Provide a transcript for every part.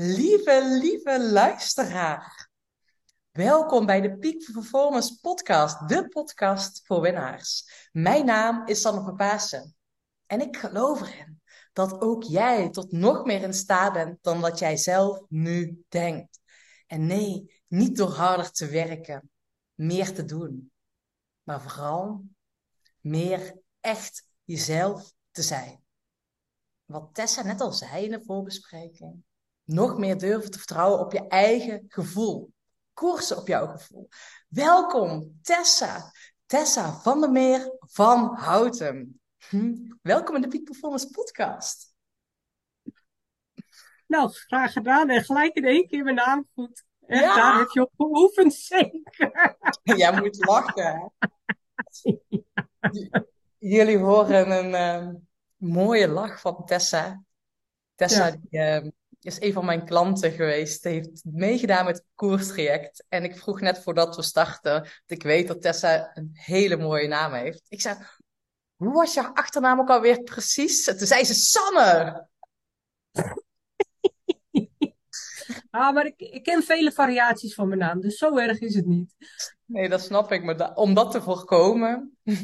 Lieve, lieve luisteraar. Welkom bij de Peak Performance Podcast, de podcast voor winnaars. Mijn naam is Sanne van Paasen en ik geloof erin dat ook jij tot nog meer in staat bent dan wat jij zelf nu denkt. En nee, niet door harder te werken, meer te doen, maar vooral meer echt jezelf te zijn. Wat Tessa net al zei in de voorbespreking. Nog meer durven te vertrouwen op je eigen gevoel. Koersen op jouw gevoel. Welkom, Tessa. Tessa van der Meer van Houten. Hm. Welkom in de Peak Performance Podcast. Nou, graag gedaan. En gelijk in één keer mijn naam goed. En ja. daar heb je op geoefend, zeker. Jij moet lachen. Jullie horen een uh, mooie lach van Tessa. Tessa ja. die, uh, is een van mijn klanten geweest. Die heeft meegedaan met het koerstraject. En ik vroeg net voordat we starten, dat ik weet dat Tessa een hele mooie naam heeft. Ik zei, hoe was je achternaam ook alweer precies? Toen zei ze Sanne. Ah, maar ik ken vele variaties van mijn naam, dus zo erg is het niet. Nee, dat snap ik. Maar da om dat te voorkomen.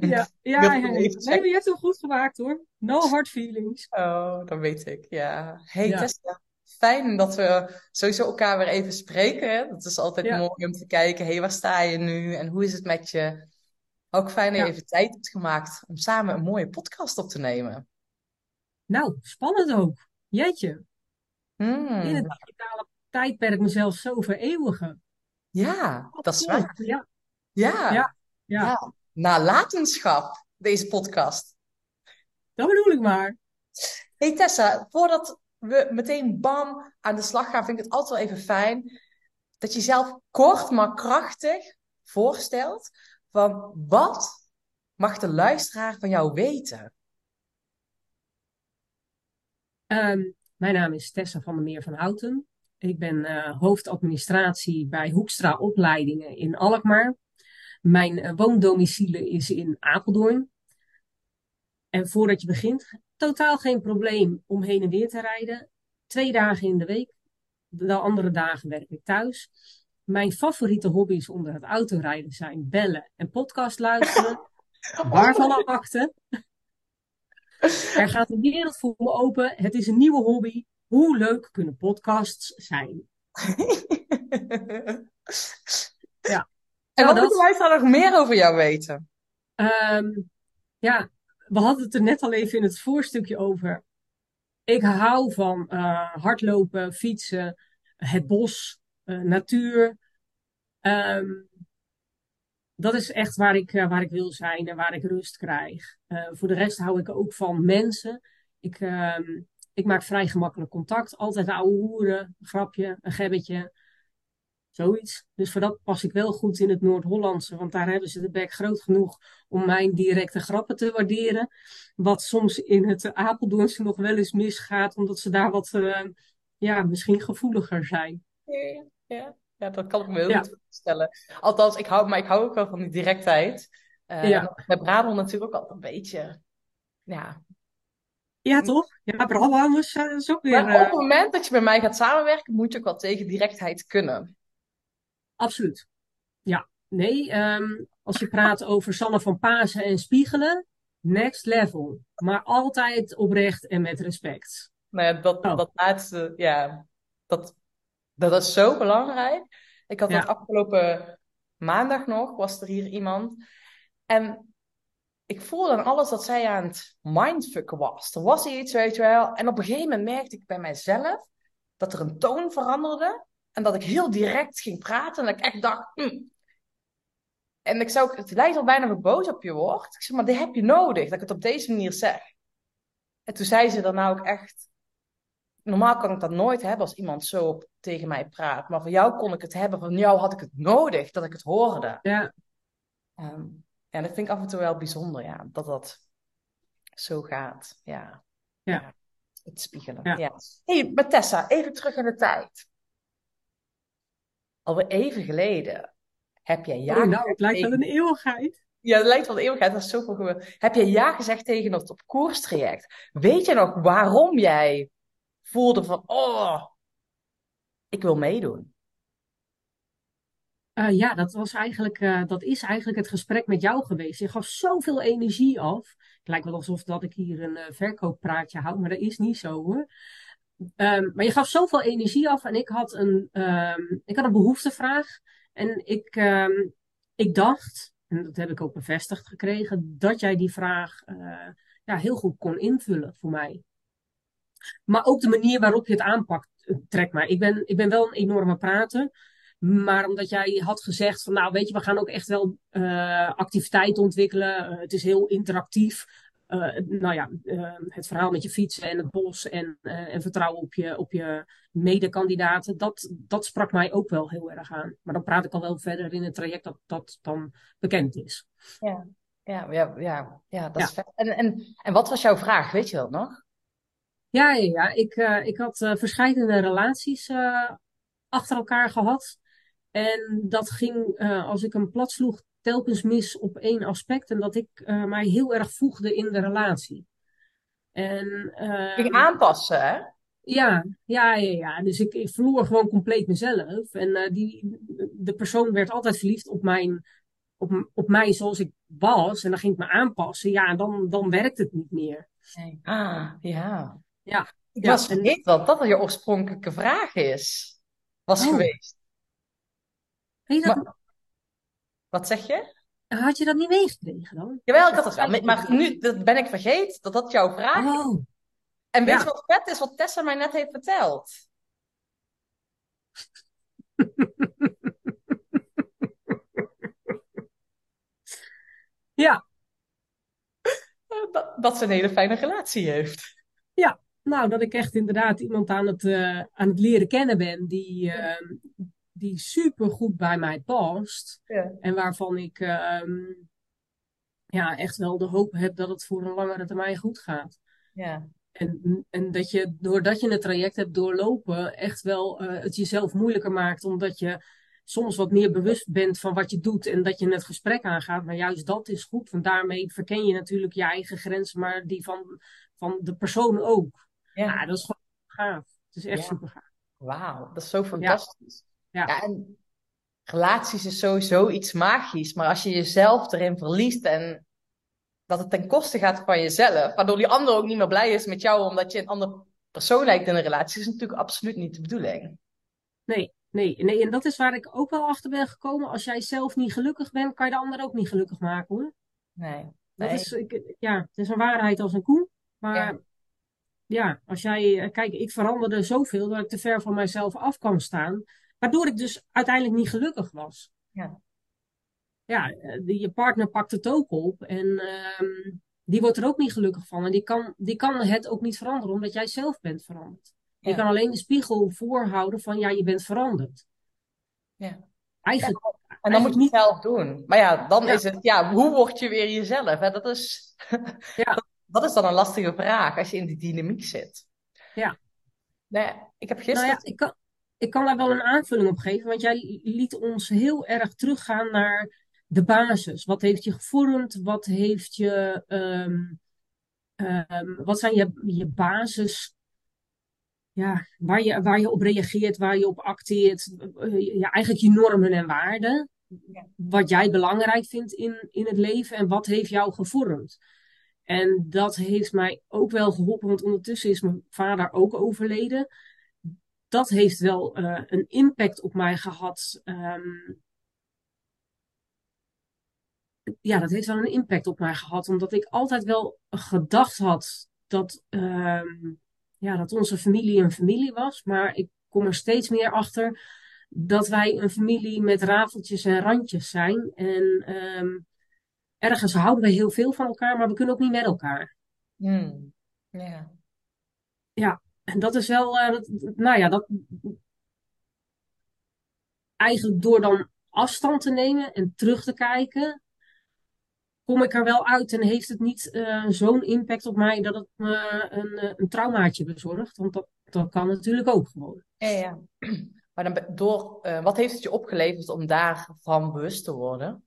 Ja, ja nee, je hebt hem goed gemaakt hoor. No hard feelings. Oh, dat weet ik. Ja. Hey ja. Tessa, fijn dat we sowieso elkaar weer even spreken. Hè? Dat is altijd mooi om te kijken. hey, waar sta je nu en hoe is het met je? Ook fijn dat je even tijd hebt gemaakt om samen een mooie podcast op te nemen. Nou, spannend ook. Jeetje. Mm. In het digitale tijdperk mezelf zo vereeuwigen. Ja, dat is waar. Ja. Ja. Ja. ja. Nalatenschap, deze podcast. Dat bedoel ik maar. Hey Tessa, voordat we meteen bam aan de slag gaan, vind ik het altijd wel even fijn dat je jezelf kort maar krachtig voorstelt van wat mag de luisteraar van jou weten? Um, mijn naam is Tessa van der Meer van Houten. Ik ben uh, hoofdadministratie bij Hoekstra Opleidingen in Alkmaar. Mijn uh, woondomicile is in Apeldoorn. En voordat je begint, totaal geen probleem om heen en weer te rijden. Twee dagen in de week. De andere dagen werk ik thuis. Mijn favoriete hobby's onder het autorijden zijn bellen en podcast luisteren. Waarvan afwachten. Er gaat een wereld voor me open. Het is een nieuwe hobby. Hoe leuk kunnen podcasts zijn? ja. En wat moeten wij nog meer over jou weten? Um, ja, we hadden het er net al even in het voorstukje over. Ik hou van uh, hardlopen, fietsen, het bos, uh, natuur. Um, dat is echt waar ik, uh, waar ik wil zijn en waar ik rust krijg. voor de rest hou ik ook van mensen. Ik, um, ik maak vrij gemakkelijk contact. Altijd ouwe hoeren, een grapje, een gebbetje. Zoiets. Dus voor dat pas ik wel goed in het Noord-Hollandse. Want daar hebben ze de bek groot genoeg om mijn directe grappen te waarderen. Wat soms in het Apeldoornse nog wel eens misgaat. Omdat ze daar wat, uh, ja, misschien gevoeliger zijn. Ja, ja. ja dat kan ik me heel ja. goed voorstellen. Althans, ik hou, maar ik hou ook wel van die directheid. Uh, ja. Bij Brabant natuurlijk ook altijd een beetje... Ja, ja, toch? Ja, Brabanders uh, is ook weer... Maar op het moment dat je bij mij gaat samenwerken, moet je ook wel tegen directheid kunnen. Absoluut. Ja. Nee, um, als je praat over Sanne van Pasen en Spiegelen, next level. Maar altijd oprecht en met respect. Nou ja, dat, oh. dat laatste, ja, dat, dat is zo belangrijk. Ik had ja. dat afgelopen maandag nog, was er hier iemand. En ik voelde aan alles dat zij aan het mindfucken was. Er was iets, weet je wel. En op een gegeven moment merkte ik bij mijzelf dat er een toon veranderde. En dat ik heel direct ging praten. En dat ik echt dacht. Mm. En ik zou, het lijkt al bijna dat ik boos op je word. Ik zeg, maar dit heb je nodig, dat ik het op deze manier zeg. En toen zei ze dan nou ook echt. Normaal kan ik dat nooit hebben als iemand zo op, tegen mij praat. Maar van jou kon ik het hebben. Van jou had ik het nodig dat ik het hoorde. Ja. Um, ja, dat vind ik af en toe wel bijzonder, ja, dat dat zo gaat. Ja. Ja. ja het spiegelen. Ja. ja. hey, maar Tessa, even terug in de tijd. Alweer even geleden heb jij ja. Oh, nou, het lijkt wel een eeuwigheid. Ja, het lijkt wel een eeuwigheid. Dat is zoveel gebeurd. Heb jij ja gezegd tegen het op koerstraject? Weet je nog waarom jij voelde van, oh, ik wil meedoen. Uh, ja, dat, was eigenlijk, uh, dat is eigenlijk het gesprek met jou geweest. Je gaf zoveel energie af. Het lijkt wel alsof dat ik hier een uh, verkooppraatje hou, maar dat is niet zo hoor. Um, maar je gaf zoveel energie af en ik had een, um, ik had een behoeftevraag. En ik, um, ik dacht, en dat heb ik ook bevestigd gekregen, dat jij die vraag ja, heel goed kon invullen voor mij. Maar ook de manier waarop je het aanpakt trekt mij. Ik ben, ik ben wel een enorme prater. Maar omdat jij had gezegd van nou weet je, we gaan ook echt wel uh, activiteiten ontwikkelen. Uh, het is heel interactief. Uh, nou ja, het verhaal met je fietsen en het bos en, en vertrouwen op je, op je medekandidaten. Dat, dat sprak mij ook wel heel erg aan. Maar dan praat ik al wel verder in het traject dat dat dan bekend is. Ja, ja, ja, ja, ja dat ja. is vet. En, en, en wat was jouw vraag? Weet je dat nog? Ja, ja, ja. Ik, ik had verschillende relaties achter elkaar gehad. En dat ging, uh, als ik een plat sloeg, telkens mis op één aspect. En dat ik uh, mij heel erg voegde in de relatie. En, uh, ging aanpassen, hè? Ja, ja, ja, ja. Dus ik, ik verloor gewoon compleet mezelf. En die, de persoon werd altijd verliefd op, mijn, op, op mij zoals ik was. En dan ging ik me aanpassen. Ja, dan, dan werkt het niet meer. Nee. Ah, ja. Ja. Ik was vergeten dat dat je oorspronkelijke vraag is. Was oh. geweest. Maar, wat zeg je? Had je dat niet meegekregen dan? Jawel, ik had dat wel. Maar nu dat ben ik vergeten dat dat jouw vraag is. Oh. En weet je wat vet is, wat Tessa mij net heeft verteld? ja. Dat, dat ze een hele fijne relatie heeft. Ja, nou, dat ik echt inderdaad iemand aan het, uh, aan het leren kennen ben die, uh, die super goed bij mij past. Ja. En waarvan ik um, ja, echt wel de hoop heb dat het voor een langere termijn goed gaat. Ja. En, en dat je, doordat je het traject hebt doorlopen, echt wel uh, het jezelf moeilijker maakt. Omdat je soms wat meer bewust bent van wat je doet en dat je het gesprek aangaat. Maar juist dat is goed, want daarmee verken je natuurlijk je eigen grenzen, maar die van, van de persoon ook. Ja. ja dat is gewoon gaaf. Het is echt ja. super gaaf. Wauw, dat is zo fantastisch. Ja. Ja. en relaties is sowieso iets magisch. Maar als je jezelf erin verliest en dat het ten koste gaat van jezelf, waardoor die ander ook niet meer blij is met jou omdat je een andere persoon lijkt in een relatie, is natuurlijk absoluut niet de bedoeling. Nee, nee, nee. En dat is waar ik ook wel achter ben gekomen. Als jij zelf niet gelukkig bent, kan je de ander ook niet gelukkig maken hoor. Nee. Dat is, ik, ja, het is een waarheid als een koe. Maar ja. ja, als jij, kijk, ik veranderde zoveel dat ik te ver van mijzelf af kan staan. Waardoor ik dus uiteindelijk niet gelukkig was. Ja. Ja, eh, je partner pakt het ook op en uh, die wordt er ook niet gelukkig van. En die kan, die kan het ook niet veranderen omdat jij zelf bent veranderd. Ja. Je kan alleen de spiegel voorhouden van ja, je bent veranderd. Ja. Eigenlijk. Ja, en dan moet je het zelf doen. Maar ja, dan is het, ja, hoe word je weer jezelf? Hè? Dat, is, ja. dat is dan een lastige vraag als je in die dynamiek zit. Ja. Nee, ik heb gisteren. Nou ja, ik kan, ik kan daar wel een aanvulling op geven, want jij liet ons heel erg teruggaan naar de basis. Wat heeft je gevormd? Wat heeft je. Um, um, wat zijn je, je basis. Ja, waar je, waar je op reageert, waar je op acteert. Ja, eigenlijk je normen en waarden. Wat jij belangrijk vindt in, in het leven en wat heeft jou gevormd. En dat heeft mij ook wel geholpen, want ondertussen is mijn vader ook overleden dat heeft wel uh, een impact op mij gehad. Um, ja, dat heeft wel een impact op mij gehad, omdat ik altijd wel gedacht had dat, um, ja, dat onze familie een familie was. Maar ik kom er steeds meer achter dat wij een familie met rafeltjes en randjes zijn. En um, ergens houden we heel veel van elkaar, maar we kunnen ook niet met elkaar. Mm. Yeah. Ja, en dat is wel, uh, dat, nou ja, dat. Eigenlijk door dan afstand te nemen en terug te kijken, kom ik er wel uit en heeft het niet uh, zo'n impact op mij dat het me een, een traumaatje bezorgt. Want dat, dat kan natuurlijk ook gewoon. Ja, ja. Maar dan door, wat heeft het je opgeleverd om daarvan bewust te worden?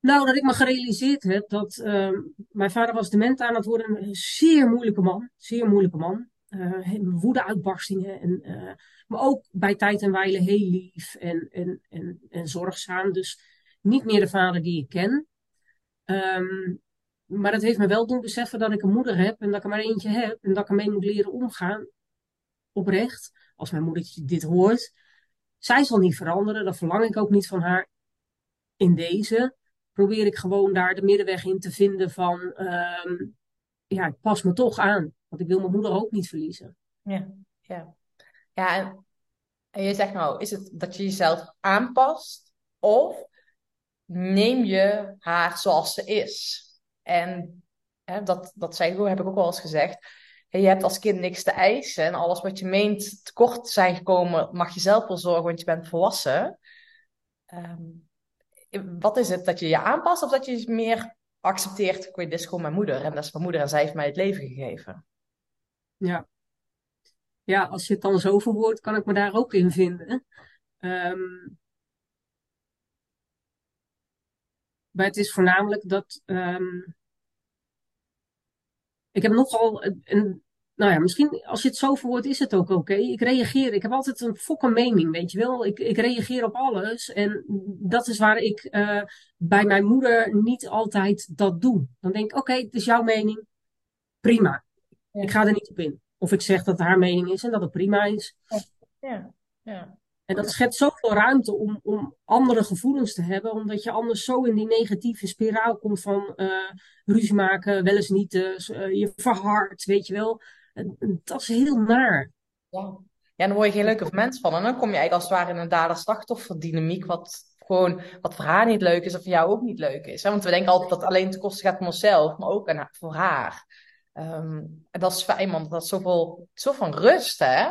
Nou, dat ik me gerealiseerd heb dat uh, mijn vader was dement aan het worden. Een zeer moeilijke man. Zeer moeilijke man. uh, woede-uitbarstingen. En, uh, maar ook bij tijd en wijle heel lief en, en, en, zorgzaam. Dus niet meer de vader die ik ken. Um, maar dat heeft me wel doen beseffen dat ik een moeder heb en dat ik er maar eentje heb. En dat ik ermee moet leren omgaan. Oprecht. Als mijn moedertje dit hoort. Zij zal niet veranderen. Dat verlang ik ook niet van haar. In deze probeer ik gewoon daar de middenweg in te vinden van... Um, ja, ik pas me toch aan. Want ik wil mijn moeder ook niet verliezen. Ja, ja. Ja, en, je zegt nou, is het dat je jezelf aanpast? Of neem je haar zoals ze is? En hè, dat, dat zei, heb ik ook wel eens gezegd. Je hebt als kind niks te eisen. En alles wat je meent tekort te zijn gekomen, mag je zelf wel zorgen, want je bent volwassen. Um, wat is het? Dat je je aanpast of dat je meer accepteert, ik weet, dit is gewoon mijn moeder en dat is mijn moeder en zij heeft mij het leven gegeven. Ja. Ja, als je het dan zo verwoordt, kan ik me daar ook in vinden. Um, maar het is voornamelijk dat. Um, ik heb nogal een, nou ja, misschien als je het zo verwoordt, is het ook oké. Ik reageer, ik heb altijd een fokke mening, weet je wel. Ik, ik reageer op alles. En dat is waar ik uh, bij mijn moeder niet altijd dat doe. Dan denk ik, oké, het is jouw mening. Prima. Ik ga er niet op in. Of ik zeg dat het haar mening is en dat het prima is. Ja, ja. En dat schept zoveel ruimte om, om andere gevoelens te hebben, omdat je anders zo in die negatieve spiraal komt van uh, ruzie maken, wel eens niet, uh, je verhard, weet je wel dat is heel naar. Ja. ja, dan word je geen leuke mens van. En dan kom je eigenlijk als het ware in een dader-slachtoffer-dynamiek, wat gewoon, wat voor haar niet leuk is of voor jou ook niet leuk is. Want we denken altijd dat het alleen ten koste gaat van onszelf, maar ook voor haar. Um, en dat is fijn, want dat is zoveel, zoveel rust, hè?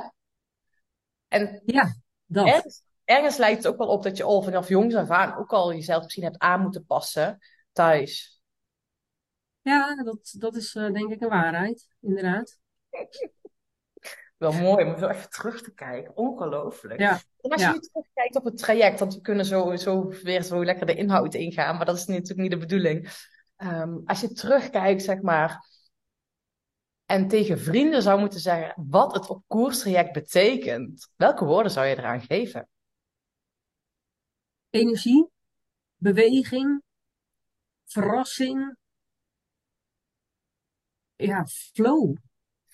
En ja, dat. Ergens, ergens lijkt het ook wel op dat je al vanaf jongs af aan ook al jezelf misschien hebt aan moeten passen thuis. Ja, dat, dat is uh, denk ik een waarheid, inderdaad. Wel mooi om zo even terug te kijken. Ongelooflijk. Ja. En als je nu terugkijkt op het traject, want we kunnen zo, zo weer zo lekker de inhoud ingaan, maar dat is natuurlijk niet de bedoeling. Um, als je terugkijkt, zeg maar, en tegen vrienden zou moeten zeggen wat het op koerstraject betekent, welke woorden zou je eraan geven? Energie, beweging, verrassing, ja, flow.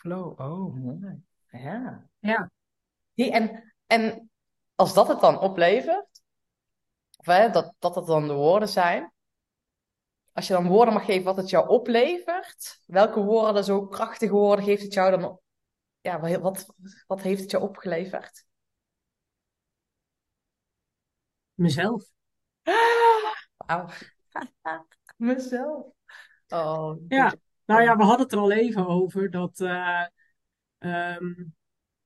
Flow, oh mooi. Ja. Ja. Hey, en, en als dat het dan oplevert, of hè, dat, dat het dan de woorden zijn, als je dan woorden mag geven wat het jou oplevert, welke woorden, zo krachtige woorden, geeft het jou dan, ja, wat, wat heeft het jou opgeleverd? Mezelf. Wauw. Mezelf. Oh, ja. Nou ja, we hadden het er al even over dat uh, um,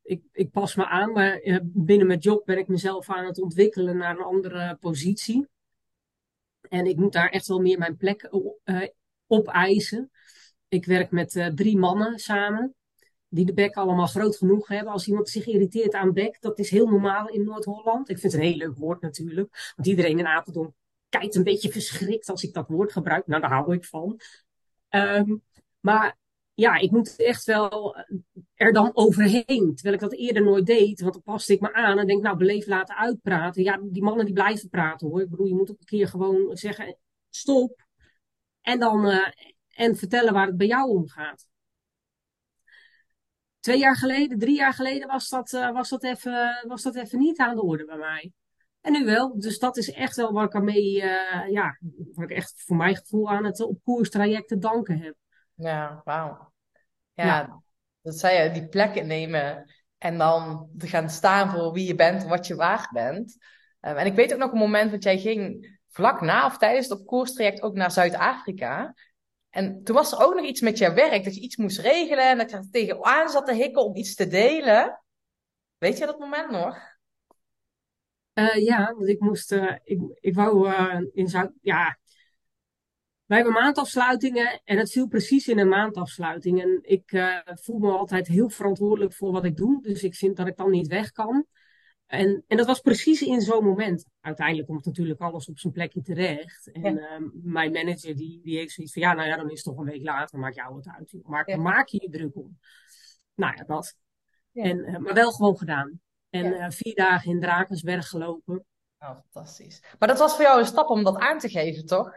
ik, ik pas me aan, maar eh, binnen mijn job ben ik mezelf aan het ontwikkelen naar een andere positie. En ik moet daar echt wel meer mijn plek uh, op eisen. Ik werk met drie mannen samen, die de bek allemaal groot genoeg hebben. Als iemand zich irriteert aan bek, dat is heel normaal in Noord-Holland. Ik vind het een heel leuk woord natuurlijk, want iedereen in Apeldoorn kijkt een beetje verschrikt als ik dat woord gebruik. Nou, daar hou ik van. Um, maar ja, ik moet echt wel er dan overheen. Terwijl ik dat eerder nooit deed. Want dan paste ik me aan en denk, nou, beleef laten uitpraten. Ja, die mannen die blijven praten hoor. Ik bedoel, je moet ook een keer gewoon zeggen, stop. En dan, uh, en vertellen waar het bij jou om gaat. Twee jaar geleden, drie jaar geleden was dat, uh, was dat, even, was dat even niet aan de orde bij mij. En nu wel. Dus dat is echt wel waar ik ermee, uh, ja, waar ik echt voor mijn gevoel aan het op koerstraject te danken heb. Ja, wauw. Ja, dat zei je, die plek nemen en dan te gaan staan voor wie je bent, wat je waard bent. Um, en ik weet ook nog een moment dat jij ging vlak na of tijdens het op koerstraject ook naar Zuid-Afrika. En toen was er ook nog iets met jouw werk, dat je iets moest regelen en dat je er tegenaan zat te hikken om iets te delen. Weet je dat moment nog? Uh, ja, want ik moest, uh, ik, ik wou uh, in Zuid, ja, wij hebben maandafsluitingen en het viel precies in een maandafsluiting. En ik uh, voel me altijd heel verantwoordelijk voor wat ik doe. Dus ik vind dat ik dan niet weg kan. En, en dat was precies in zo'n moment. Uiteindelijk komt natuurlijk alles op zijn plekje terecht. En ja. uh, mijn manager die, die heeft zoiets van, ja, nou ja, dan is het toch een week later, maakt jou het uit. Maar ja. maak je je druk om. nou ja, dat. Ja. En, eh, maar wel gewoon gedaan. En eh, vier dagen in Drakensberg gelopen. Oh, fantastisch. Maar dat was voor jou een stap om dat aan te geven, toch?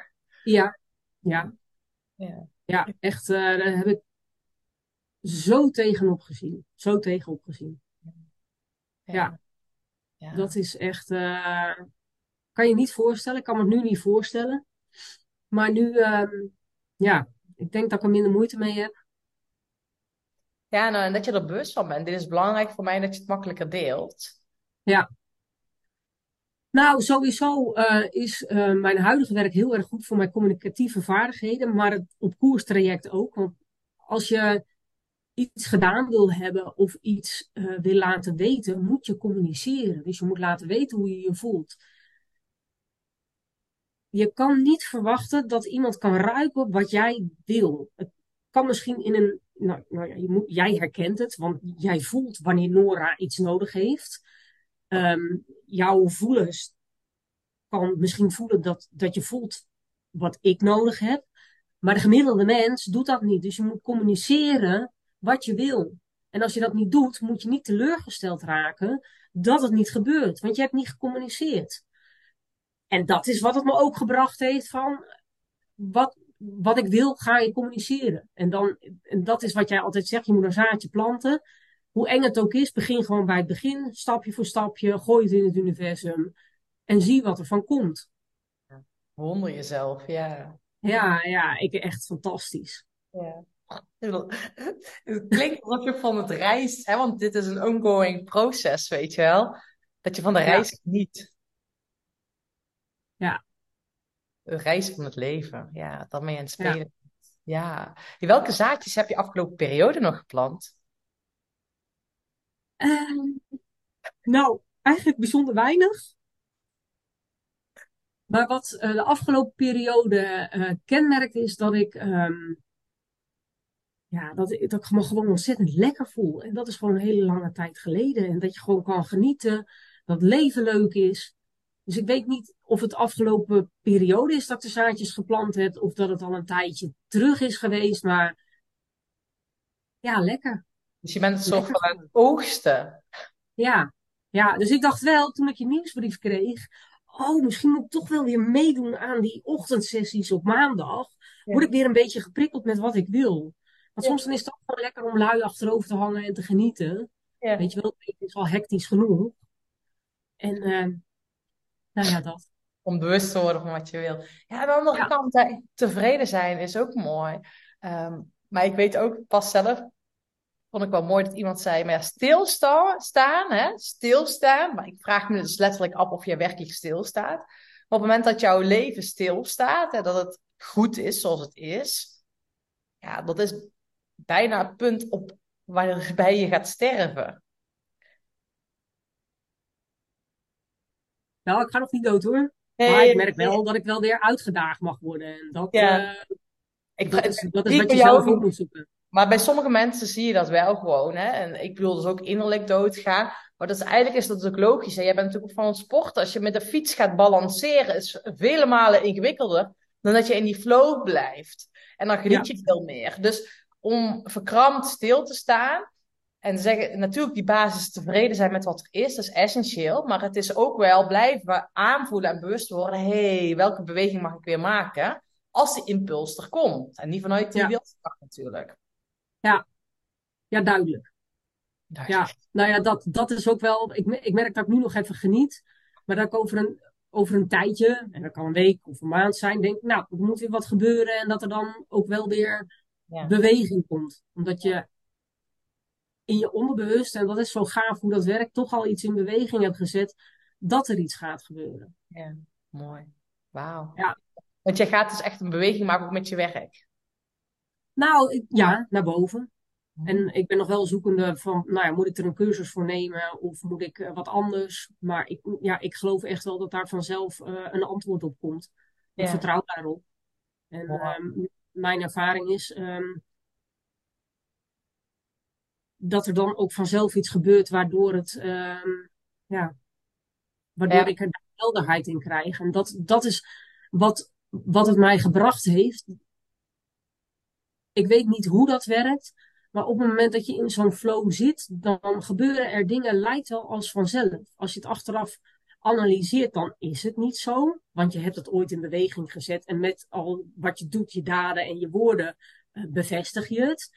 Ja, ja, Ja. ja, echt, eh, daar heb ik zo tegenop gezien. Zo tegenop gezien. Ja. Ja. Dat is echt, eh, kan je niet voorstellen. Ik kan me het nu niet voorstellen. Maar nu, ehm, ja, ik denk dat ik er minder moeite mee heb. Ja, nou, en dat je er bewust van bent. Dit is belangrijk voor mij dat je het makkelijker deelt. Ja. Nou, sowieso eh, is eh, mijn huidige werk heel erg goed voor mijn communicatieve vaardigheden, maar het op koerstraject ook. Want als je iets gedaan wil hebben of iets eh, wil laten weten, moet je communiceren. Dus je moet laten weten hoe je je voelt. Je kan niet verwachten dat iemand kan ruiken wat jij wil. Het kan misschien in een. Nou, nou ja, jij herkent het, want jij voelt wanneer Nora iets nodig heeft. Ehm, jouw voelens kan misschien voelen dat, dat je voelt wat ik nodig heb. Maar de gemiddelde mens doet dat niet. Dus je moet communiceren wat je wil. En als je dat niet doet, moet je niet teleurgesteld raken dat het niet gebeurt. Want je hebt niet gecommuniceerd. En dat is wat het me ook gebracht heeft van wat, wat ik wil, ga je communiceren. En, dan, en dat is wat jij altijd zegt, je moet een zaadje planten. Hoe eng het ook is, begin gewoon bij het begin, stapje voor stapje, gooi het in het universum en zie wat er van komt. Wonder jezelf, ja. Ja, ja, ik echt fantastisch. Ja. Het klinkt alsof je van het reis, hè, want dit is een ongoing proces, weet je wel. Dat je van de Ja. reis geniet. Ja. De reis van het leven, ja, je aan het Ja. spelen. Ja. Welke zaadjes heb je afgelopen periode nog geplant? Ehm, nou, eigenlijk bijzonder weinig. Maar wat eh, de afgelopen periode eh, kenmerkt is dat ik, ehm, ja, dat, dat ik me gewoon ontzettend lekker voel. En dat is gewoon een hele lange tijd geleden. En dat je gewoon kan genieten, dat leven leuk is. Dus ik weet niet of het afgelopen periode is dat de zaadjes geplant heb, of dat het al een tijdje terug is geweest. Maar ja, lekker. Dus je bent een soort van aan het oogsten. Ja, ja, dus ik dacht wel, toen ik je nieuwsbrief kreeg, oh, misschien moet ik toch wel weer meedoen aan die ochtendsessies op maandag. Ja. Word ik weer een beetje geprikkeld met wat ik wil. Want Ja. soms dan is het ook gewoon lekker om lui achterover te hangen en te genieten. Ja. Weet je wel, het is al hectisch genoeg. En, eh, nou ja, dat. Om bewust te worden van wat je wil. Ja, aan de andere kant, tevreden zijn is ook mooi. Ehm, maar ik weet ook pas zelf, vond ik wel mooi dat iemand zei, maar ja, stilstaan, staan, hè, stilstaan. Maar ik vraag me dus letterlijk af of je werkelijk stilstaat. Maar op het moment dat jouw leven stilstaat, hè, dat het goed is zoals het is, ja, dat is bijna het punt op waarbij je gaat sterven. Nou, ik ga nog niet dood hoor. Nee, Maar ik merk wel dat ik wel weer uitgedaagd mag worden. En dat, Ja. eh, ik, dat is, dat is wat je zelf ook moet zoeken. Maar bij sommige mensen zie je dat wel gewoon. Hè? En ik bedoel dus ook innerlijk doodgaan. Maar dat is, eigenlijk is dat ook logisch. Hè? Jij bent natuurlijk ook van het sport. Als je met de fiets gaat balanceren, is vele malen ingewikkelder dan dat je in die flow blijft. En dan geniet je veel meer. Dus om verkrampt stil te staan en zeggen, natuurlijk die basis tevreden zijn met wat er is, dat is essentieel. Maar het is ook wel blijven aanvoelen en bewust worden, hé, hey, welke beweging mag ik weer maken? Als die impuls er komt. En niet vanuit die Ja. wilskracht natuurlijk. Ja, duidelijk. Ja, nou ja, dat, dat is ook wel. Ik, ik merk dat ik nu nog even geniet. Maar dat ik over een, over een tijdje, en dat kan een week of een maand zijn, denk nou, er moet weer wat gebeuren. En dat er dan ook wel weer Ja. beweging komt. Omdat je in je onderbewust, en dat is zo gaaf hoe dat werkt, toch al iets in beweging hebt gezet. Dat er iets gaat gebeuren. Ja, mooi. Wauw. Ja. Want jij gaat dus echt een beweging maken ook met je werk. Nou, ja, naar boven. En ik ben nog wel zoekende van, nou ja, moet ik er een cursus voor nemen of moet ik eh, wat anders? Maar ik, ja, ik geloof echt wel dat daar vanzelf eh, een antwoord op komt. Ik Ja. vertrouw daarop. En ehm, mijn ervaring is ehm, dat er dan ook vanzelf iets gebeurt waardoor het, ehm, ja, waardoor Ja. ik er helderheid in krijg. En dat, dat is wat, wat het mij gebracht heeft. Ik weet niet hoe dat werkt, Maar op het moment dat je in zo'n flow zit, dan gebeuren er dingen, lijkt wel als vanzelf. Als je het achteraf analyseert, dan is het niet zo. Want je hebt het ooit in beweging gezet. En met al wat je doet, je daden en je woorden, uh, bevestig je het.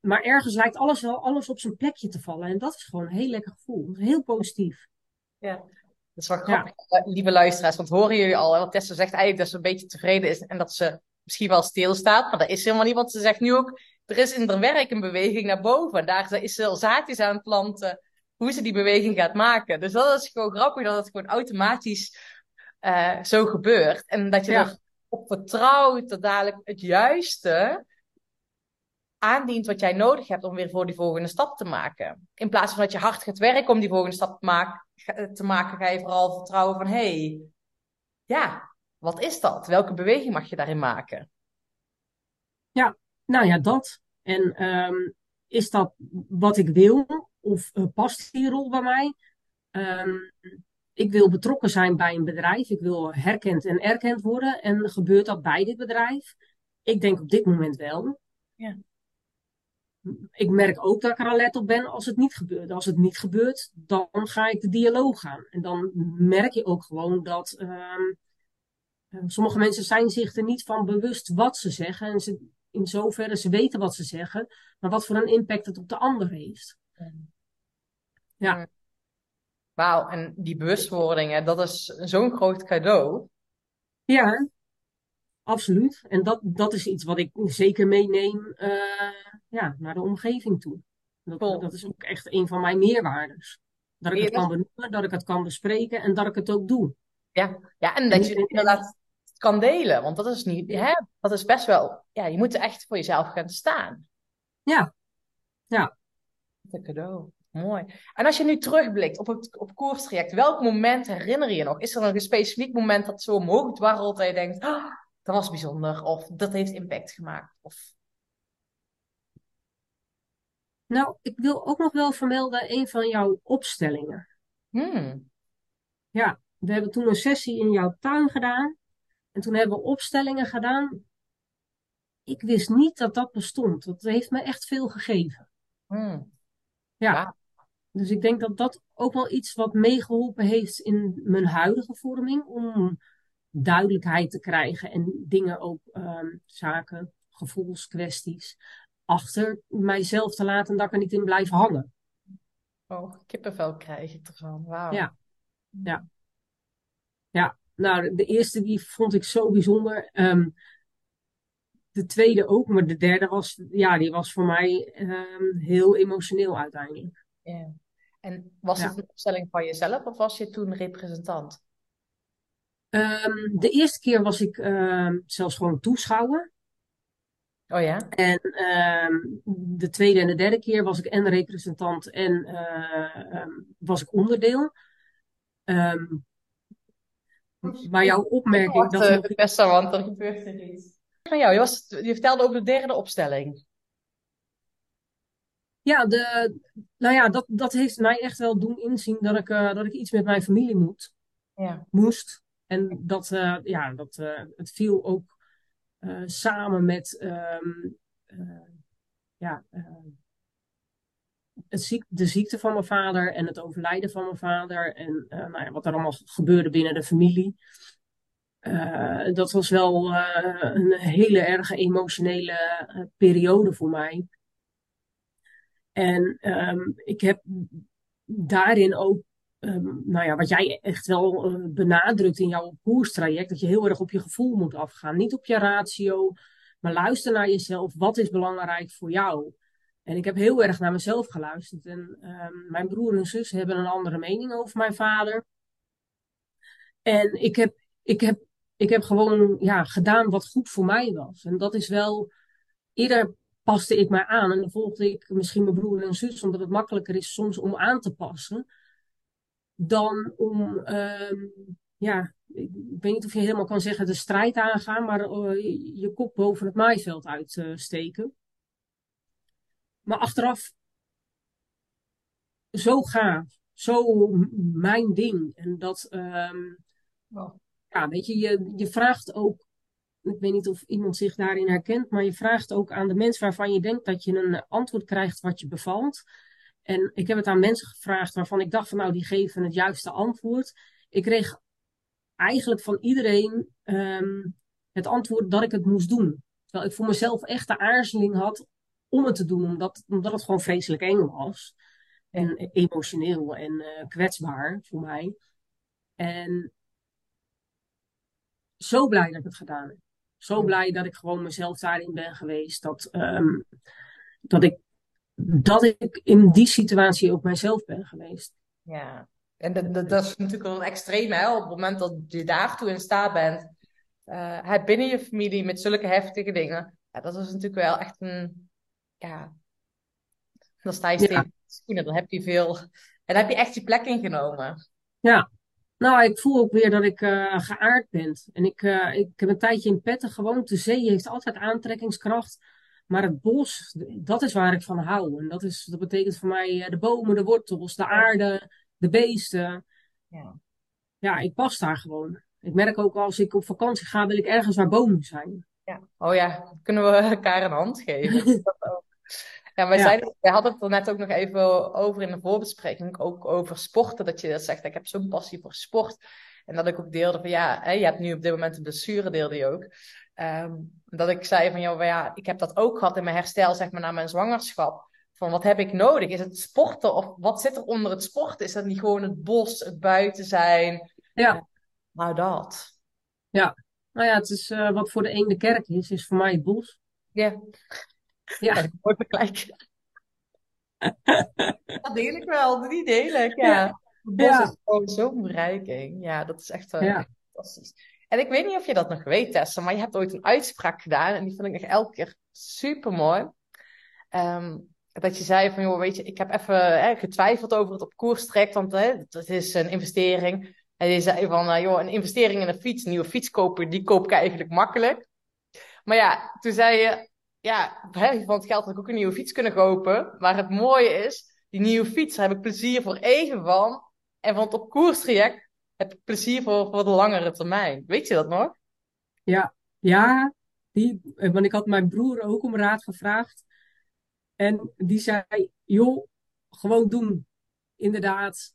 Maar ergens lijkt alles wel alles op zijn plekje te vallen. En dat is gewoon een heel lekker gevoel. Heel positief. Ja, dat is wel grappig, ja. lieve luisteraars. Want horen jullie al, want Tessa zegt eigenlijk dat ze een beetje tevreden is. En dat ze misschien wel stilstaat. Maar dat is helemaal niet, want ze zegt nu ook... Er is in haar werk een beweging naar boven. En daar is ze al zaadjes aan het planten hoe ze die beweging gaat maken. Dus dat is gewoon grappig dat het gewoon automatisch uh, zo gebeurt. En dat je ja. erop vertrouwt dat dadelijk het juiste aandient wat jij nodig hebt om weer voor die volgende stap te maken. In plaats van dat je hard gaat werken om die volgende stap te maken, te maken ga je vooral vertrouwen van, hé, hey, ja, wat is dat? Welke beweging mag je daarin maken? Ja, nou ja, dat. En um, is dat wat ik wil? Of uh, past die rol bij mij? Um, ik wil betrokken zijn bij een bedrijf. Ik wil herkend en erkend worden. En gebeurt dat bij dit bedrijf? Ik denk op dit moment wel. Ja. Ik merk ook dat ik er alert op ben als het niet gebeurt. Als het niet gebeurt, dan ga ik de dialoog aan. En dan merk je ook gewoon dat um, sommige mensen zijn zich er niet van bewust wat ze zeggen. En ze, in zoverre ze weten wat ze zeggen, maar wat voor een impact het op de ander heeft. Ja. Wauw, en die bewustwording, dat is zo'n groot cadeau. Ja, absoluut. En dat, dat is iets wat ik zeker meeneem uh, ja, naar de omgeving toe. Dat, cool. dat is ook echt een van mijn meerwaardes. Dat ik het kan benoemen, dat ik het kan bespreken en dat ik het ook doe. Ja, ja en dat je inderdaad kan delen. Want dat is niet, hè, dat is best wel, ja, je moet er echt voor jezelf gaan staan. Ja, ja. Wat een cadeau. Mooi. En als je nu terugblikt op het op koerstraject, welk moment herinner je je nog? Is er nog een specifiek moment dat zo omhoog dwarrelt dat je denkt, oh, dat was bijzonder of dat heeft impact gemaakt? Of... Nou, ik wil ook nog wel vermelden een van jouw opstellingen. Hmm. Ja, we hebben toen een sessie in jouw tuin gedaan. En toen hebben we opstellingen gedaan. Ik wist niet dat dat bestond. Dat heeft me echt veel gegeven. Hmm. Ja. Dus ik denk dat dat ook wel iets wat meegeholpen heeft in mijn huidige vorming. Om duidelijkheid te krijgen en dingen ook, um, zaken, gevoelskwesties, achter mijzelf te laten dat ik er niet in blijf hangen. Oh, kippenvel krijg ik ervan. Wauw. Ja. Ja. Ja. Nou, de eerste die vond ik zo bijzonder. Um, de tweede ook, maar de derde was, ja, die was voor mij um, heel emotioneel uiteindelijk. En was ja. het een opstelling van jezelf of was je toen representant? Um, de eerste keer was ik zelfs gewoon toeschouwer. Oh ja? En de tweede en de derde keer was ik en representant en uh, was ik onderdeel. Um, maar jouw opmerking... dat uh, beste, want er gebeurt er iets. Van jou, je, was, je vertelde over de derde opstelling. Ja, de, nou ja, dat, dat heeft mij echt wel doen inzien dat ik, uh, dat ik iets met mijn familie moet. Ja. Moest. En dat, uh, ja, dat, uh, het viel ook samen met um, ja, de ziekte van mijn vader en het overlijden van mijn vader. En nou ja, wat er allemaal gebeurde binnen de familie. Uh, dat was wel uh, een hele erge emotionele periode voor mij. En um, ik heb daarin ook, um, nou ja, wat jij echt wel benadrukt in jouw koerstraject, dat je heel erg op je gevoel moet afgaan. Niet op je ratio, maar luister naar jezelf. Wat is belangrijk voor jou? En ik heb heel erg naar mezelf geluisterd. En um, mijn broer en zus hebben een andere mening over mijn vader. En ik heb, ik heb ik heb gewoon ja, gedaan wat goed voor mij was. En dat is wel, eerder paste ik mij aan en dan volgde ik misschien mijn broer en zus, omdat het makkelijker is soms om aan te passen, dan om, um, ja, ik weet niet of je helemaal kan zeggen de strijd aangaan, maar uh, je kop boven het maaiveld uitsteken. Uh, maar achteraf, zo gaaf, zo mijn ding. En dat, um, ja, weet je, je, je vraagt ook ik weet niet of iemand zich daarin herkent, maar je vraagt ook aan de mensen waarvan je denkt dat je een antwoord krijgt wat je bevalt. En ik heb het aan mensen gevraagd waarvan ik dacht van nou, die geven het juiste antwoord. Ik kreeg eigenlijk van iedereen ehm, het antwoord dat ik het moest doen. Terwijl ik voor mezelf echt de aarzeling had om het te doen, omdat, omdat het gewoon vreselijk eng was. En emotioneel en uh, kwetsbaar voor mij. En zo blij dat ik het gedaan heb. Zo blij dat ik gewoon mezelf daarin ben geweest. Dat, um, dat, ik, dat ik in die situatie ook mijzelf ben geweest. Ja, en dat, dat, dat is natuurlijk wel een extreme. Hè? Op het moment dat je daartoe in staat bent, uh, binnen je familie met zulke heftige dingen. Ja, dat is natuurlijk wel echt een. Ja, dan sta je steeds ja. Dan heb je veel. En dan heb je echt je plek ingenomen. Ja, nou, ik voel ook weer dat ik uh, geaard ben. En ik, uh, ik heb een tijdje in petten gewoond. De zee heeft altijd aantrekkingskracht. Maar het bos, dat is waar ik van hou. En dat, is, dat betekent voor mij de bomen, de wortels, de aarde, de beesten. Ja. ja, ik pas daar gewoon. Ik merk ook als ik op vakantie ga, wil ik ergens waar bomen zijn. Ja. Oh ja, kunnen we elkaar een hand geven? Ja, wij, Zeiden, wij hadden het er net ook nog even over in de voorbespreking, ook over sporten, dat je dat zegt, ik heb zo'n passie voor sport. En dat ik ook deelde van, ja, hè, je hebt nu op dit moment een blessure, deelde je ook. Um, dat ik zei van, joh, ja, ik heb dat ook gehad in mijn herstel, zeg maar, na mijn zwangerschap. Van, wat heb ik nodig? Is het sporten of wat zit er onder het sporten? Is dat niet gewoon het bos, het buiten zijn? Ja. Nou, dat. Ja. Nou ja, het is uh, wat voor de een de kerk is, is voor mij het bos. Ja. Ja. Mooi vergelijk. dat deel ik wel, die deel ik, ja. Het bos is gewoon zo'n bereiking. Ja, dat is echt uh, fantastisch. En ik weet niet of je dat nog weet, Tessa, maar je hebt ooit een uitspraak gedaan en die vind ik nog elke keer super mooi. Um, dat je zei van, joh, weet je, ik heb even hè, getwijfeld over het op koers trekt, want hè, het is een investering. En je zei van, uh, joh, een investering in een fiets, een nieuwe fiets kopen, die koop ik eigenlijk makkelijk. Maar ja, toen zei je, ja, van het geld had ik ook een nieuwe fiets kunnen kopen. Maar het mooie is, die nieuwe fiets, heb ik plezier voor even van. En van het op koers traject heb ik plezier voor, voor de langere termijn. Weet je dat nog? Ja, ja. Die, want ik had mijn broer ook om raad gevraagd. En die zei, joh, gewoon doen. Inderdaad,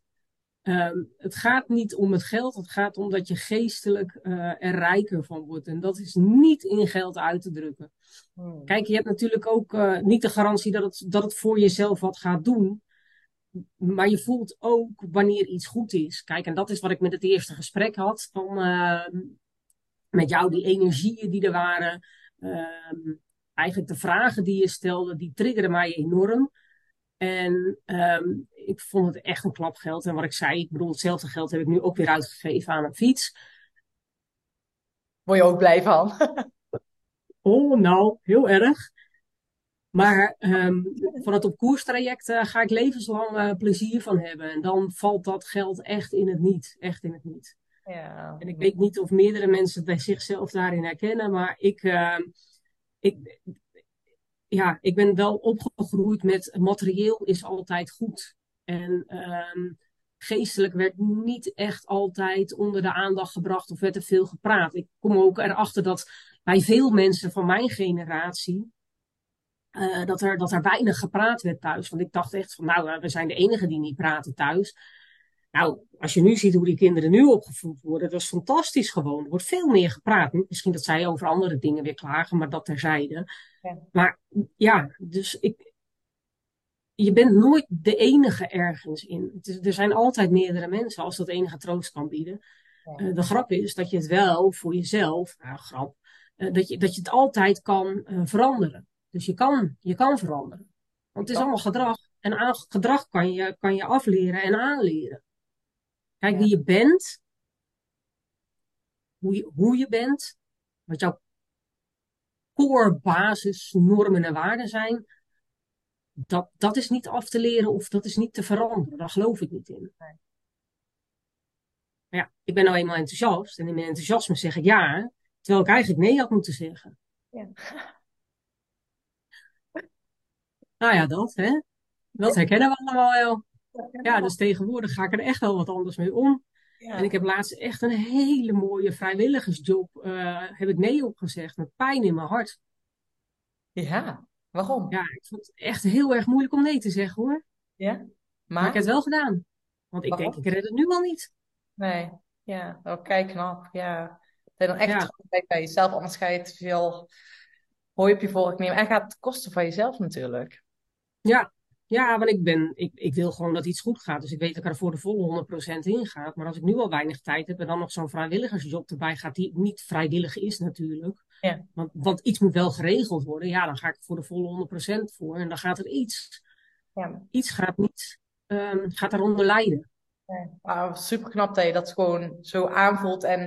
um, het gaat niet om het geld. Het gaat om dat je geestelijk uh, er rijker van wordt. En dat is niet in geld uit te drukken. Hmm. Kijk, je hebt natuurlijk ook uh, niet de garantie dat het, dat het voor jezelf wat gaat doen. Maar je voelt ook wanneer iets goed is. Kijk, en dat is wat ik met het eerste gesprek had. Van, uh, met jou, die energieën die er waren. Uh, eigenlijk de vragen die je stelde, die triggerden mij enorm. En um, ik vond het echt een klap geld. En wat ik zei, ik bedoel, hetzelfde geld heb ik nu ook weer uitgegeven aan een fiets. Word je ook blij van? oh, nou, heel erg. Maar um, van het op uh, ga ik levenslang uh, plezier van hebben. En dan valt dat geld echt in het niet. Echt in het niet. Ja. En ik weet niet of meerdere mensen bij zichzelf daarin herkennen. Maar ik, uh, ik, ja, ik ben wel opgegroeid met materieel is altijd goed. En um, geestelijk werd niet echt altijd onder de aandacht gebracht of werd er veel gepraat. Ik kom ook erachter dat bij veel mensen van mijn generatie. Uh, dat, er, dat er weinig gepraat werd thuis. Want ik dacht echt van, nou, we zijn de enigen die niet praten thuis. Nou, als je nu ziet hoe die kinderen nu opgevoed worden, dat is fantastisch gewoon. Er wordt veel meer gepraat. Misschien dat zij over andere dingen weer klagen, maar dat terzijde. Ja. Maar ja, dus ik, je bent nooit de enige ergens in. Is, er zijn altijd meerdere mensen als dat enige troost kan bieden. Ja. Uh, de grap is dat je het wel voor jezelf, nou grap, uh, dat, je, dat je het altijd kan uh, veranderen. Dus je kan, je kan veranderen. Want het is allemaal gedrag. En aan, gedrag kan je, kan je afleren en aanleren. Kijk wie je bent, hoe je, hoe je bent, wat jouw core basis normen en waarden zijn, dat, dat is niet af te leren of dat is niet te veranderen. Daar geloof ik niet in. Maar ja, ik ben nou eenmaal enthousiast en in mijn enthousiasme zeg ik ja, terwijl ik eigenlijk nee had moeten zeggen. Ja. Nou ja, dat hè. Dat herkennen we allemaal wel. Ja, dus tegenwoordig ga ik er echt wel wat anders mee om. Ja. En ik heb laatst echt een hele mooie vrijwilligersjob, uh, heb ik nee opgezegd, met pijn in mijn hart. Ja, waarom? Ja, ik vond het echt heel erg moeilijk om nee te zeggen hoor. Ja? Maar, maar ik heb het wel gedaan. Want ik denk, ik red het nu al niet. Nee, ja, kijk knap. Ja. Dat je dan echt ja. bij jezelf, anders ga je te veel hooi op je vork nemen. En gaat het kosten van jezelf natuurlijk. Ja, ja, want ik, ben, ik, ik wil gewoon dat iets goed gaat. Dus ik weet dat ik er voor de volle 100% in ga. Maar als ik nu al weinig tijd heb en dan nog zo'n vrijwilligersjob erbij gaat, die niet vrijwillig is natuurlijk. Ja. Want, want iets moet wel geregeld worden. Ja, dan ga ik voor de volle 100% voor. En dan gaat er iets. Ja. Iets gaat niet, um, gaat daaronder lijden. Ja. super knap dat je dat gewoon zo aanvoelt. En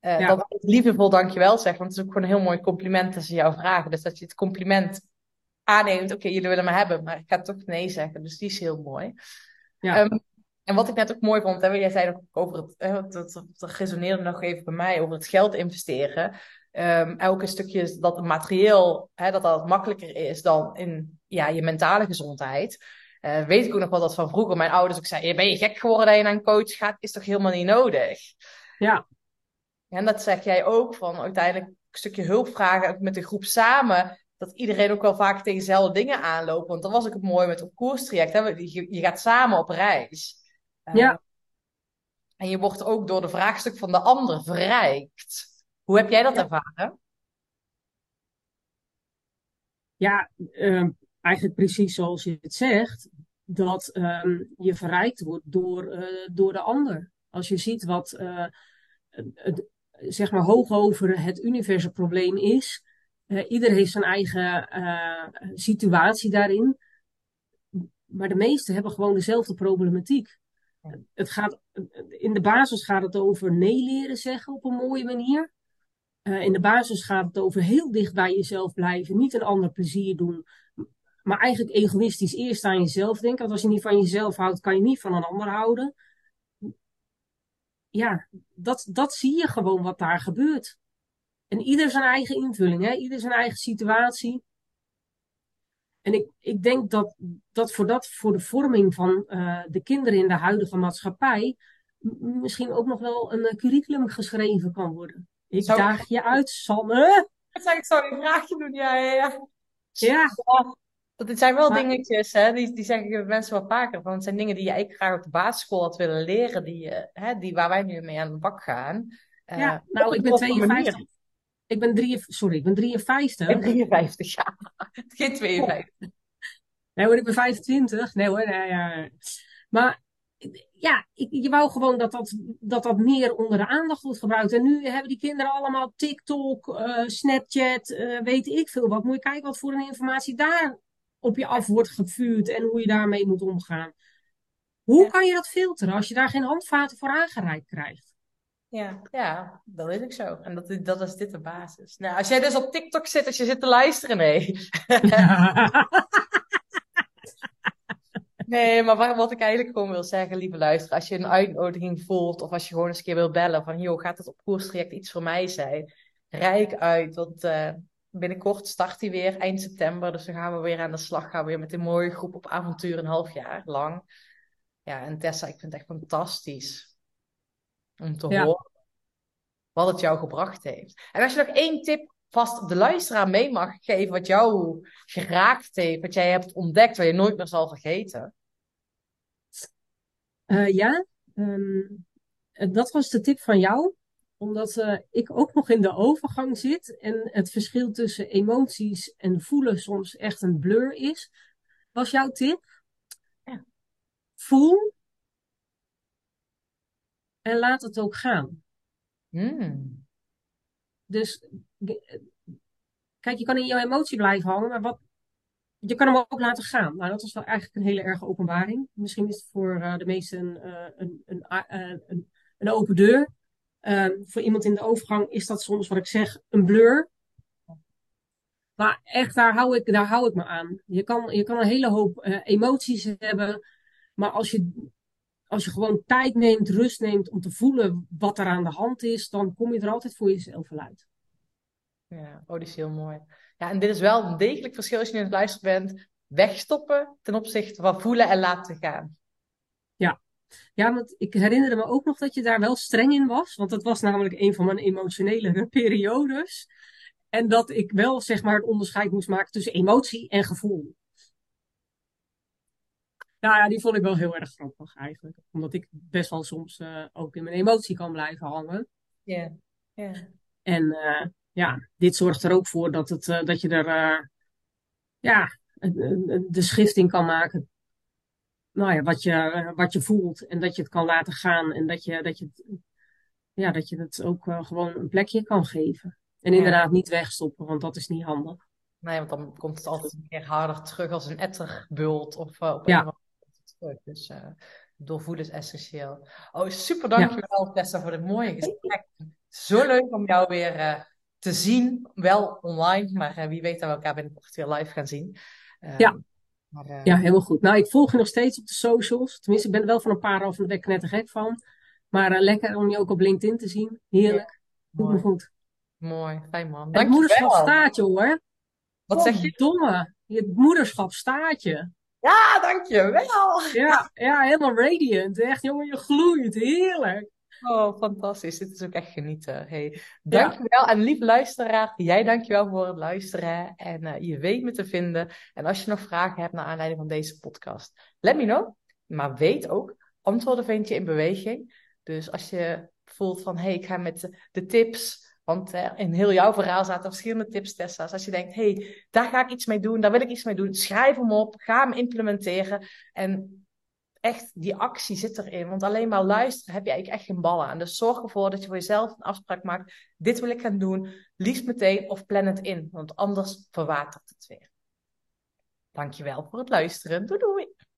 uh, ja. dat ik liefdevol dankjewel zeg. Want het is ook gewoon een heel mooi compliment tussen jouw vragen. Dus dat je het compliment aanneemt, oké, jullie willen me hebben, maar ik ga toch nee zeggen. Dus die is heel mooi. Ja. Um, en wat ik net ook mooi vond, hè, jij zei ook over het, hè, dat, dat, dat resoneerde nog even bij mij, over het geld investeren. Um, elk een stukje dat materieel, hè, dat dat makkelijker is dan in ja, je mentale gezondheid. Uh, weet ik ook nog wel dat van vroeger mijn ouders ook zeiden, ben je gek geworden dat je naar een coach gaat? Is toch helemaal niet nodig? Ja. En dat zeg jij ook, van uiteindelijk een stukje hulp vragen met de groep samen dat iedereen ook wel vaak tegen dezelfde dingen aanloopt. Want dat was ook het mooie met het koerstraject. Hè? Je, je gaat samen op reis. Uh, ja. En je wordt ook door de vraagstuk van de ander verrijkt. Hoe heb jij dat ervaren? Ja, uh, eigenlijk precies zoals je het zegt. Dat uh, je verrijkt wordt door, uh, door de ander. Als je ziet wat uh, zeg maar hoog over het universum probleem is uh, ieder heeft zijn eigen situatie daarin. Maar de meesten hebben gewoon dezelfde problematiek. Het gaat, in de basis gaat het over nee leren zeggen op een mooie manier. Uh, in de basis gaat het over heel dicht bij jezelf blijven, niet een ander plezier doen, maar eigenlijk egoïstisch eerst aan jezelf denken. Want als je niet van jezelf houdt, kan je niet van een ander houden. Ja, dat, dat zie je gewoon wat daar gebeurt. En ieder zijn eigen invulling, hè? ieder zijn eigen situatie. En ik, ik denk dat, dat voor dat, voor de vorming van uh, de kinderen in de huidige maatschappij, misschien ook nog wel een uh, curriculum geschreven kan worden. Ik zou... daag je uit, Sanne. Ik zou een vraagje doen, ja, ja, ja. Ja. Dat dit zijn wel maar... dingetjes, hè, die, die zeg ik mensen wel vaker. Want het zijn dingen die je eigenlijk graag op de basisschool had willen leren, die, uh, hè, die, waar wij nu mee aan de bak gaan. ja, nou, ik ben 52. Ik ben, drie, sorry, ik ben 53. Ik ben 53, ja. Geen 52. Nee hoor, ik ben 25. Nee hoor, nee, ja. Maar ja, ik, je wou gewoon dat dat, dat dat meer onder de aandacht wordt gebruikt. En nu hebben die kinderen allemaal TikTok, uh, Snapchat, uh, weet ik veel wat. Moet je kijken wat voor een informatie daar op je af wordt gevuurd en hoe je daarmee moet omgaan. Hoe kan je dat filteren als je daar geen handvaten voor aangereikt krijgt? Ja, ja, dat is ook zo. En dat, dat is dit de basis. Nou, als jij dus op TikTok zit, als je zit te luisteren, nee. nee, maar wat ik eigenlijk gewoon wil zeggen, lieve luisteren, als je een uitnodiging voelt of als je gewoon eens een keer wil bellen van, joh, gaat het op koerstraject iets voor mij zijn? Rijk uit, want uh, binnenkort start hij weer, eind september, dus dan gaan we weer aan de slag, gaan we weer met een mooie groep op avontuur een half jaar lang. Ja, en Tessa, ik vind het echt fantastisch om te horen wat het jou gebracht heeft. En als je nog één tip vast de luisteraar mee mag geven, wat jou geraakt heeft, wat jij hebt ontdekt, wat je nooit meer zal vergeten. Uh, ja, um, dat was de tip van jou omdat uh, ik ook nog in de overgang zit en het verschil tussen emoties en voelen soms echt een blur is. Was jouw tip? Ja. Voel en laat het ook gaan. Hmm. Dus kijk, je kan in jouw emotie blijven hangen, maar wat, je kan hem ook laten gaan. Nou, dat was wel eigenlijk een hele erge openbaring. Misschien is het voor uh, de meesten een, uh, een, een, uh, een, een, open deur. Ehm, voor iemand in de overgang is dat soms wat ik zeg een blur. Maar echt, daar hou ik, daar hou ik me aan. Je kan, je kan een hele hoop emoties hebben. Maar als je als je gewoon tijd neemt, rust neemt om te voelen wat er aan de hand is, dan kom je er altijd voor jezelf uit. Ja, oh, die is heel mooi. Ja, en dit is wel een degelijk verschil als je nu aan het luisteren bent. Wegstoppen ten opzichte van voelen en laten gaan. Ja, Ja, want ik herinnerde me ook nog dat je daar wel streng in was. Want dat was namelijk een van mijn emotionele periodes. En dat ik wel zeg maar het onderscheid moest maken tussen emotie en gevoel. Nou ja, die vond ik wel heel erg grappig eigenlijk. Omdat ik best wel soms uh, ook in mijn emotie kan blijven hangen. Ja. Yeah. En uh, ja, dit zorgt er ook voor dat, het, uh, dat je er ja, de schifting kan maken. Nou ja, wat je, wat je voelt en dat je het kan laten gaan en dat je, dat je, het, ja, dat je het ook gewoon een plekje kan geven. En inderdaad niet wegstoppen, want dat is niet handig. Nee, want dan komt het altijd een keer harder terug als een etterbult of uh, op ja. een terug. Dus uh, doorvoelen is essentieel. Oh, super dankjewel ja. Tessa voor dit mooie gesprek. Zo leuk om jou weer uh, te zien. Wel online, maar wie weet dat we elkaar binnenkort weer live gaan zien. ja. Maar, ja, helemaal goed. Nou, ik volg je nog steeds op de socials. Tenminste, ik ben er wel van een paar over de weg gek van. Maar lekker om je ook op LinkedIn te zien. Heerlijk. Doet me goed. Mooi, fijn man. Het moederschap staat je hoor. Wat zeg je? Domme. Je moederschap staat je. Ja, dankjewel. Ja, ja, helemaal radiant. Echt, jongen, je gloeit. Heerlijk. Oh, fantastisch. Dit is ook echt genieten. Hey, dankjewel. Ja. En lieve luisteraar, jij dankjewel voor het luisteren. En uh, je weet me te vinden. En als je nog vragen hebt naar aanleiding van deze podcast, let me know. Maar weet ook, antwoorden vind je in beweging. Dus als je voelt van, hé, hey, ik ga met de, tips want eh, in heel jouw verhaal zaten verschillende tips, Tessa's. Als je denkt, hé, hey, daar ga ik iets mee doen, daar wil ik iets mee doen, schrijf hem op, ga hem implementeren. En echt, die actie zit erin. Want alleen maar luisteren heb je eigenlijk echt geen ballen aan. Dus zorg ervoor dat je voor jezelf een afspraak maakt. Dit wil ik gaan doen, liefst meteen of plan het in. Want anders verwatert het weer. Dankjewel voor het luisteren. Doei doei!